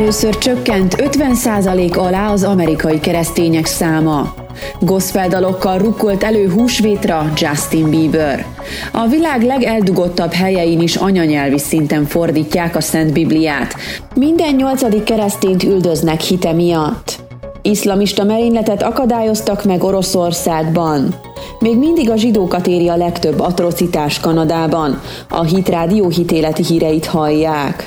Először csökkent 50% alá az amerikai keresztények száma. Gospel rukkolt elő húsvétra Justin Bieber. A világ legeldugottabb helyein is anyanyelvi szinten fordítják a Szent Bibliát. Minden nyolcadik keresztényt üldöznek hite miatt. Iszlamista merényletet akadályoztak meg Oroszországban. Még mindig a zsidókat éri a legtöbb atrocitás Kanadában. A Hit Rádió hitéleti híreit hallják.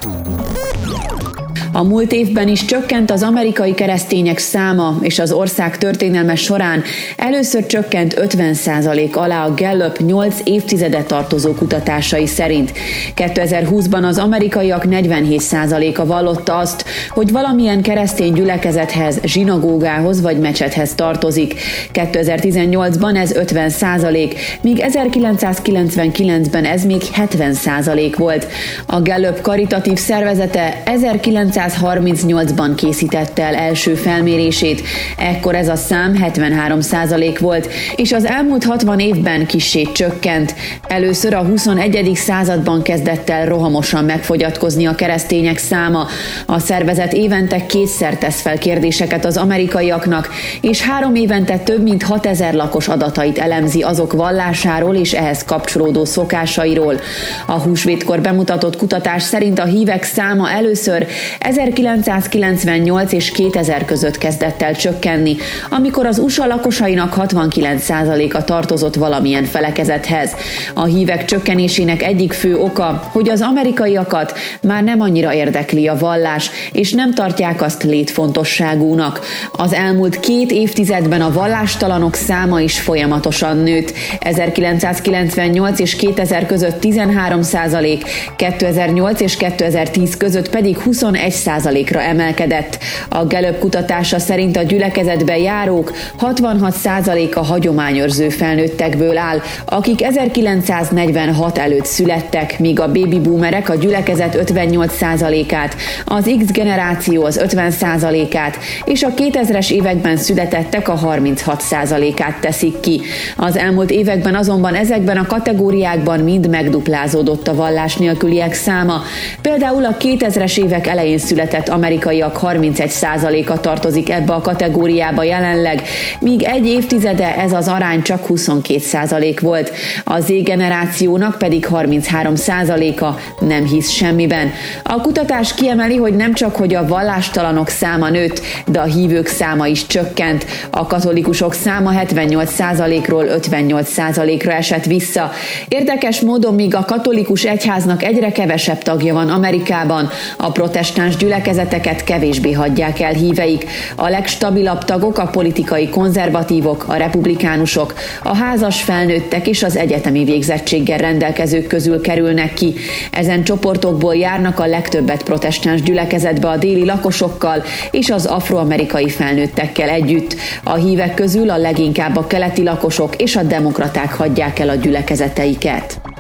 A múlt évben is csökkent az amerikai keresztények száma, és az ország történelme során először csökkent 50% alá a Gallup 8 évtizede tartozó kutatásai szerint. 2020-ban az amerikaiak 47%-a vallotta azt, hogy valamilyen keresztény gyülekezethez, zsinagógához vagy mecsethez tartozik. 2018-ban ez 50% míg 1999-ben ez még 70% volt. A Gallup karitatív szervezete 1900 1938-ban készítette el első felmérését, ekkor ez a szám 73% volt, és az elmúlt 60 évben kissé csökkent. Először a 21. században kezdett el rohamosan megfogyatkozni a keresztények száma. A szervezet évente kétszer tesz fel kérdéseket az amerikaiaknak, és három évente több mint 6000 lakos adatait elemzi azok vallásáról és ehhez kapcsolódó szokásairól. A húsvétkor bemutatott kutatás szerint a hívek száma először 1998 és 2000 között kezdett el csökkenni, amikor az USA lakosainak 69%-a tartozott valamilyen felekezethez. A hívek csökkenésének egyik fő oka, hogy az amerikaiakat már nem annyira érdekli a vallás, és nem tartják azt létfontosságúnak. Az elmúlt két évtizedben a vallástalanok száma is folyamatosan nőtt. 1998 és 2000 között 13 százalék, 2008 és 2010 között pedig 21 százalékra emelkedett. A Gallup kutatása szerint a gyülekezetbe járók 66 százaléka hagyományőrző felnőttekből áll, akik 1946 előtt születtek, míg a baby boomerek a gyülekezet 58 százalékát, az X generáció az 50 százalékát, és a 2000-es években születettek a 36 százalékát teszik ki. Az elmúlt években azonban ezekben a kategóriákban mind megduplázódott a vallás nélküliek száma. Például a 2000-es évek elején született amerikaiak 31%-a tartozik ebbe a kategóriába jelenleg, míg egy évtizede ez az arány csak 22% volt. A Z generációnak pedig 33%-a nem hisz semmiben. A kutatás kiemeli, hogy nem csak hogy a vallástalanok száma nőtt, de a hívők száma is csökkent. A katolikusok száma 78%-ról 58%-ra esett vissza. Érdekes módon, míg a katolikus egyháznak egyre kevesebb tagja van Amerikában, a protestáns gyülekezeteket kevésbé hagyják el híveik. A legstabilabb tagok a politikai konzervatívok, a republikánusok, a házas felnőttek és az egyetemi végzettséggel rendelkezők közül kerülnek ki. Ezen csoportokból járnak a legtöbbet protestáns gyülekezetbe a déli lakosokkal és az afroamerikai felnőttekkel együtt. A hívek közül a leginkább a keleti lakosok és a demokraták hagyják el a gyülekezeteiket.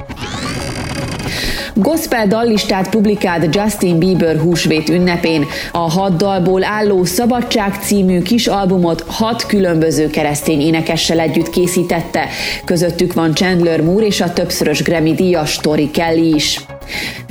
Gospel dallistát publikált Justin Bieber húsvét ünnepén. A hat dalból álló Szabadság című kis albumot hat különböző keresztény énekessel együtt készítette. Közöttük van Chandler Moore és a többszörös Grammy díjas Tori Kelly is.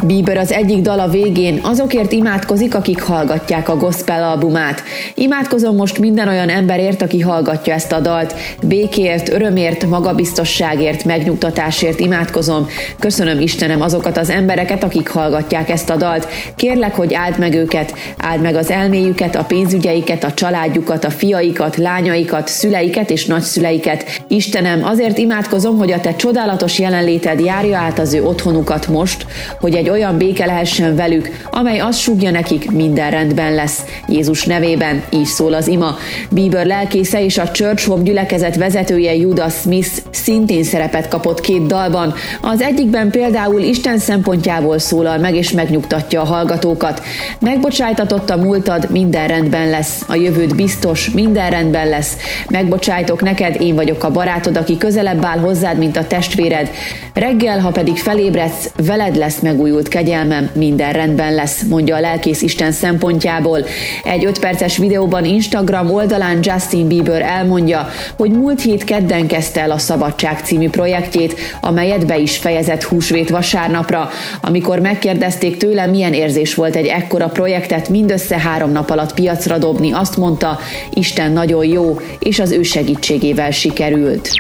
Bieber az egyik dala végén azokért imádkozik, akik hallgatják a gospel albumát. Imádkozom most minden olyan emberért, aki hallgatja ezt a dalt. Békért, örömért, magabiztosságért, megnyugtatásért imádkozom. Köszönöm Istenem azokat az embereket, akik hallgatják ezt a dalt. Kérlek, hogy áld meg őket, áld meg az elméjüket, a pénzügyeiket, a családjukat, a fiaikat, lányaikat, szüleiket és nagyszüleiket. Istenem, azért imádkozom, hogy a te csodálatos jelenléted járja át az ő otthonukat most, hogy egy olyan béke lehessen velük, amely azt súgja nekik, minden rendben lesz. Jézus nevében így szól az ima. Bieber lelkésze és a Church Home gyülekezet vezetője Judas Smith szintén szerepet kapott két dalban. Az egyikben például Isten szempontjából szólal meg és megnyugtatja a hallgatókat. Megbocsájtatott a múltad, minden rendben lesz. A jövőd biztos, minden rendben lesz. Megbocsájtok neked, én vagyok a barátod, aki közelebb áll hozzád, mint a testvéred. Reggel, ha pedig felébredsz, veled lesz lesz megújult kegyelmem, minden rendben lesz, mondja a lelkész Isten szempontjából. Egy 5 perces videóban Instagram oldalán Justin Bieber elmondja, hogy múlt hét kedden kezdte el a Szabadság című projektjét, amelyet be is fejezett húsvét vasárnapra. Amikor megkérdezték tőle, milyen érzés volt egy ekkora projektet mindössze három nap alatt piacra dobni, azt mondta, Isten nagyon jó, és az ő segítségével sikerült.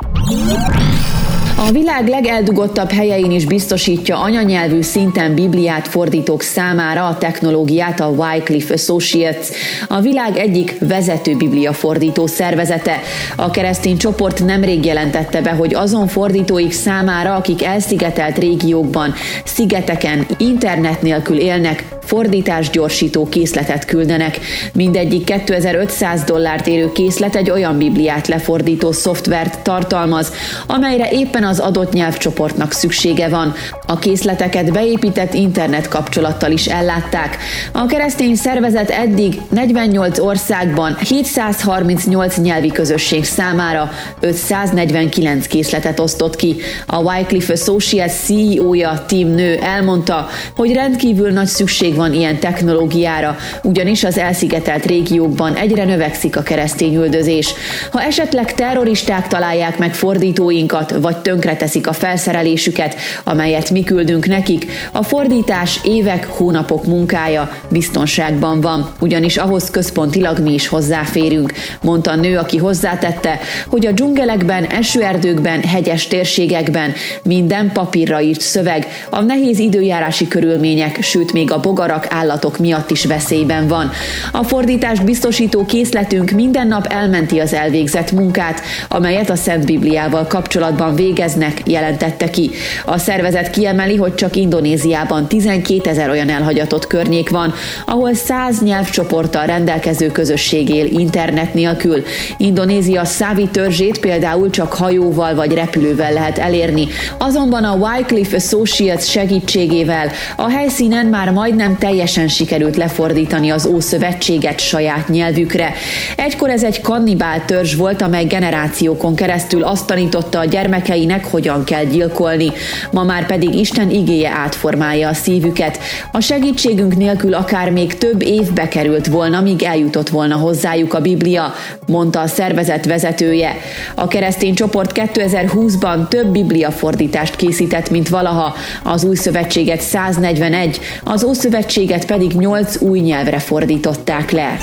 A világ legeldugottabb helyein is biztosítja anyanyelvű szinten Bibliát fordítók számára a technológiát a Wycliffe Associates, a világ egyik vezető Biblia fordító szervezete. A keresztény csoport nemrég jelentette be, hogy azon fordítóik számára, akik elszigetelt régiókban, szigeteken, internet nélkül élnek, fordítás gyorsító készletet küldenek. Mindegyik 2500 dollárt érő készlet egy olyan Bibliát lefordító szoftvert tartalmaz, amelyre éppen az adott nyelvcsoportnak szüksége van. A készleteket beépített internet kapcsolattal is ellátták. A keresztény szervezet eddig 48 országban 738 nyelvi közösség számára 549 készletet osztott ki. A Wycliffe Associates CEO-ja Tim Nő elmondta, hogy rendkívül nagy szükség van ilyen technológiára, ugyanis az elszigetelt régiókban egyre növekszik a keresztény üldözés. Ha esetleg terroristák találják meg fordítóinkat, vagy tönkreteszik a felszerelésüket, amelyet mi küldünk nekik, a fordítás évek, hónapok munkája biztonságban van, ugyanis ahhoz központilag mi is hozzáférünk, mondta a nő, aki hozzátette, hogy a dzsungelekben, esőerdőkben, hegyes térségekben minden papírra írt szöveg, a nehéz időjárási körülmények, sőt még a bogarak, állatok miatt is veszélyben van. A fordítást biztosító készletünk minden nap elmenti az elvégzett munkát, amelyet a Szent Bibliával kapcsolatban végeznek, jelentette ki. A szervezet kiemeli, hogy csak Indonéziában 12 ezer olyan elhagyatott környék van, ahol 100 nyelvcsoporttal rendelkező közösség él internet nélkül. Indonézia szávi törzsét például csak hajóval vagy repülővel lehet elérni, azonban a Wycliffe Associates segítségével a helyszínen már majdnem teljesen sikerült lefordítani az Ószövetséget saját nyelvükre. Egykor ez egy kannibál törzs volt, amely generációkon keresztül azt tanította a gyermekeinek, hogyan kell gyilkolni. Ma már pedig Isten igéje átformálja a szívüket. A segítségünk nélkül akár még több évbe került volna, míg eljutott volna hozzájuk a Biblia, mondta a szervezet vezetője. A keresztény csoport 2020-ban több Biblia fordítást készített, mint valaha. Az új szövetséget 141, az Ószövetséget pedig 8 új nyelvre fordították le.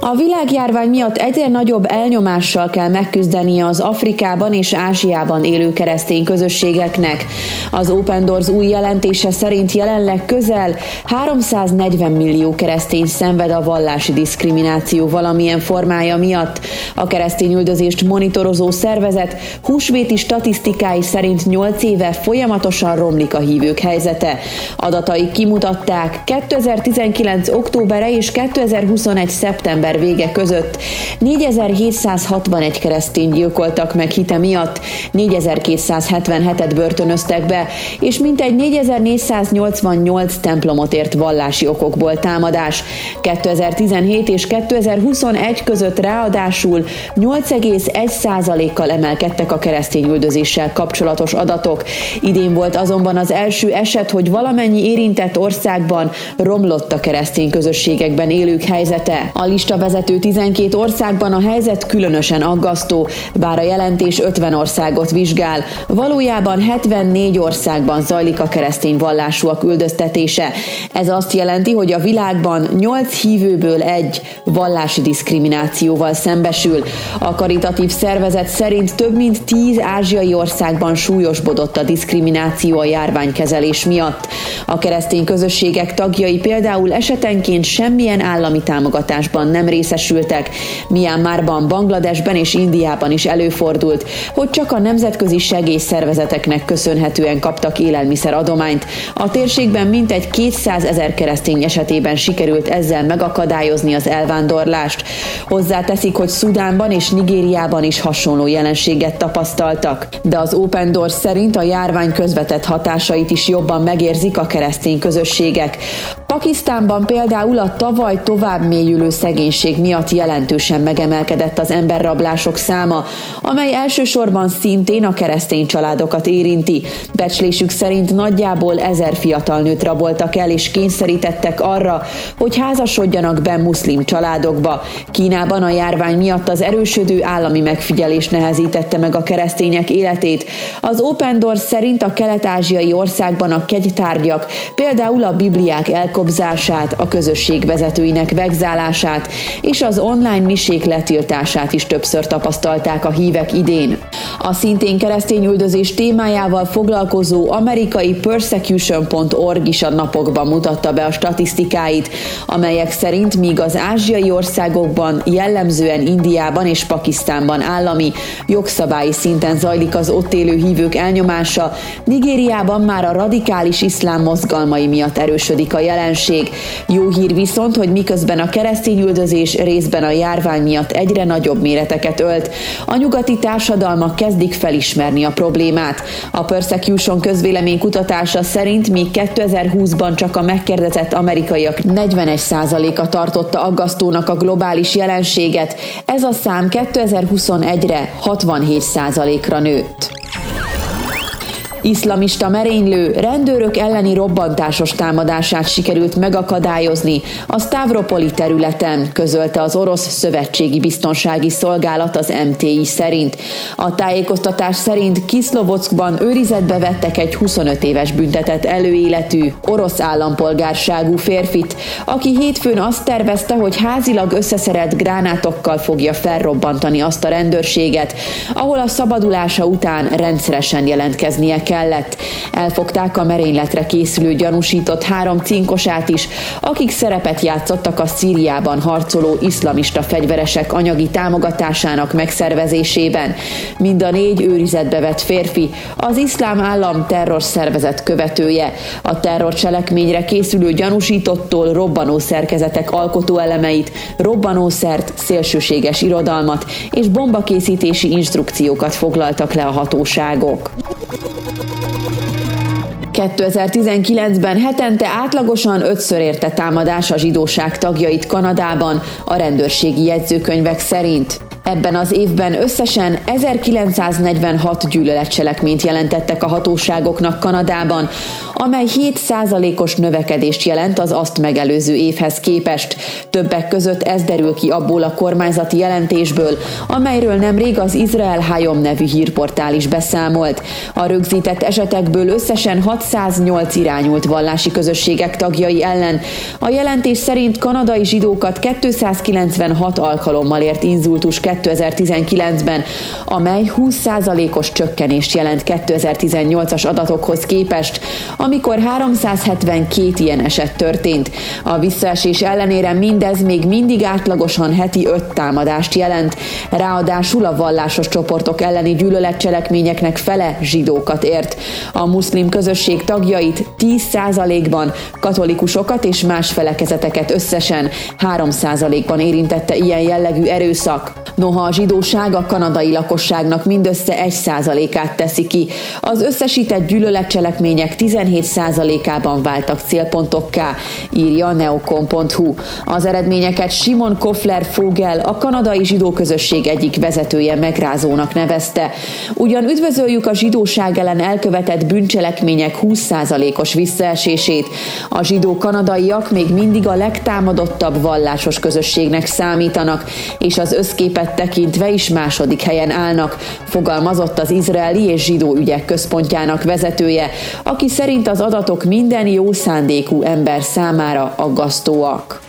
A világjárvány miatt egyre nagyobb elnyomással kell megküzdenie az Afrikában és Ázsiában élő keresztény közösségeknek. Az Open Doors új jelentése szerint jelenleg közel 340 millió keresztény szenved a vallási diszkrimináció valamilyen formája miatt. A keresztény üldözést monitorozó szervezet húsvéti statisztikái szerint 8 éve folyamatosan romlik a hívők helyzete. Adatai kimutatták 2019. októbere és 2021. szeptember október vége között 4761 keresztény gyilkoltak meg hite miatt, 4277-et börtönöztek be, és mintegy 4488 templomot ért vallási okokból támadás. 2017 és 2021 között ráadásul 8,1%-kal emelkedtek a keresztény üldözéssel kapcsolatos adatok. Idén volt azonban az első eset, hogy valamennyi érintett országban romlott a keresztény közösségekben élők helyzete. A lista vezető 12 országban a helyzet különösen aggasztó, bár a jelentés 50 országot vizsgál. Valójában 74 országban zajlik a keresztény vallásúak üldöztetése. Ez azt jelenti, hogy a világban 8 hívőből egy vallási diszkriminációval szembesül. A karitatív szervezet szerint több mint 10 ázsiai országban súlyosbodott a diszkrimináció a járványkezelés miatt. A keresztény közösségek tagjai például esetenként semmilyen állami támogatásban nem részesültek. Myanmarban, Bangladesben és Indiában is előfordult, hogy csak a nemzetközi segélyszervezeteknek köszönhetően kaptak élelmiszer adományt. A térségben mintegy 200 ezer keresztény esetében sikerült ezzel megakadályozni az elvándorlást. Hozzáteszik, hogy Szudánban és Nigériában is hasonló jelenséget tapasztaltak. De az Open Doors szerint a járvány közvetett hatásait is jobban megérzik a keresztény közösségek. Pakisztánban például a tavaly tovább mélyülő szegénység miatt jelentősen megemelkedett az emberrablások száma, amely elsősorban szintén a keresztény családokat érinti. Becslésük szerint nagyjából ezer fiatal nőt raboltak el és kényszerítettek arra, hogy házasodjanak be muszlim családokba. Kínában a járvány miatt az erősödő állami megfigyelés nehezítette meg a keresztények életét. Az Open Doors szerint a kelet-ázsiai országban a kegytárgyak, például a bibliák elkobzását, a közösség vezetőinek vegzálását és az online misék letiltását is többször tapasztalták a hívek idén. A szintén keresztény üldözés témájával foglalkozó amerikai persecution.org is a napokban mutatta be a statisztikáit, amelyek szerint míg az ázsiai országokban, jellemzően Indiában és Pakisztánban állami, jogszabályi szinten zajlik az ott élő hívők elnyomása, Nigériában már a radikális iszlám mozgalmai miatt erősödik a jelenség. Jó hír viszont, hogy miközben a keresztény üldözés részben a járvány miatt egyre nagyobb méreteket ölt, a nyugati társadalmak kezdik felismerni a problémát. A Persecution közvélemény kutatása szerint míg 2020-ban csak a megkérdezett amerikaiak 41%-a tartotta aggasztónak a globális jelenséget, ez a szám 2021-re 67%-ra nőtt. Iszlamista merénylő rendőrök elleni robbantásos támadását sikerült megakadályozni a Stavropoli területen, közölte az orosz szövetségi biztonsági szolgálat az MTI szerint. A tájékoztatás szerint Kiszlovockban őrizetbe vettek egy 25 éves büntetett előéletű orosz állampolgárságú férfit, aki hétfőn azt tervezte, hogy házilag összeszerelt gránátokkal fogja felrobbantani azt a rendőrséget, ahol a szabadulása után rendszeresen jelentkeznie kell kellett. Elfogták a merényletre készülő gyanúsított három cinkosát is, akik szerepet játszottak a Szíriában harcoló iszlamista fegyveresek anyagi támogatásának megszervezésében. Mind a négy őrizetbe vett férfi, az iszlám állam terrorszervezet követője. A terrorcselekményre készülő gyanúsítottól robbanó szerkezetek alkotóelemeit, robbanószert, szélsőséges irodalmat és bombakészítési instrukciókat foglaltak le a hatóságok. 2019-ben hetente átlagosan ötször érte támadás a zsidóság tagjait Kanadában a rendőrségi jegyzőkönyvek szerint. Ebben az évben összesen 1946 gyűlöletcselekményt jelentettek a hatóságoknak Kanadában, amely 7%-os növekedést jelent az azt megelőző évhez képest. Többek között ez derül ki abból a kormányzati jelentésből, amelyről nemrég az Izrael Hayom nevű hírportál is beszámolt. A rögzített esetekből összesen 608 irányult vallási közösségek tagjai ellen. A jelentés szerint kanadai zsidókat 296 alkalommal ért inzultus 2019-ben, amely 20%-os csökkenést jelent 2018-as adatokhoz képest, amikor 372 ilyen eset történt. A visszaesés ellenére mindez még mindig átlagosan heti 5 támadást jelent, ráadásul a vallásos csoportok elleni gyűlöletcselekményeknek fele zsidókat ért. A muszlim közösség tagjait 10%-ban, katolikusokat és más felekezeteket összesen 3%-ban érintette ilyen jellegű erőszak. Noha a zsidóság a kanadai lakosságnak mindössze 1%-át teszi ki, az összesített gyűlöletcselekmények 17%-ában váltak célpontokká, írja a neocom.hu. Az eredményeket Simon Kofler Fogel, a kanadai zsidó közösség egyik vezetője megrázónak nevezte. Ugyan üdvözöljük a zsidóság ellen elkövetett bűncselekmények 20%-os visszaesését, a zsidó kanadaiak még mindig a legtámadottabb vallásos közösségnek számítanak, és az összképet tekintve is második helyen állnak, fogalmazott az izraeli és zsidó ügyek központjának vezetője, aki szerint az adatok minden jó szándékú ember számára aggasztóak.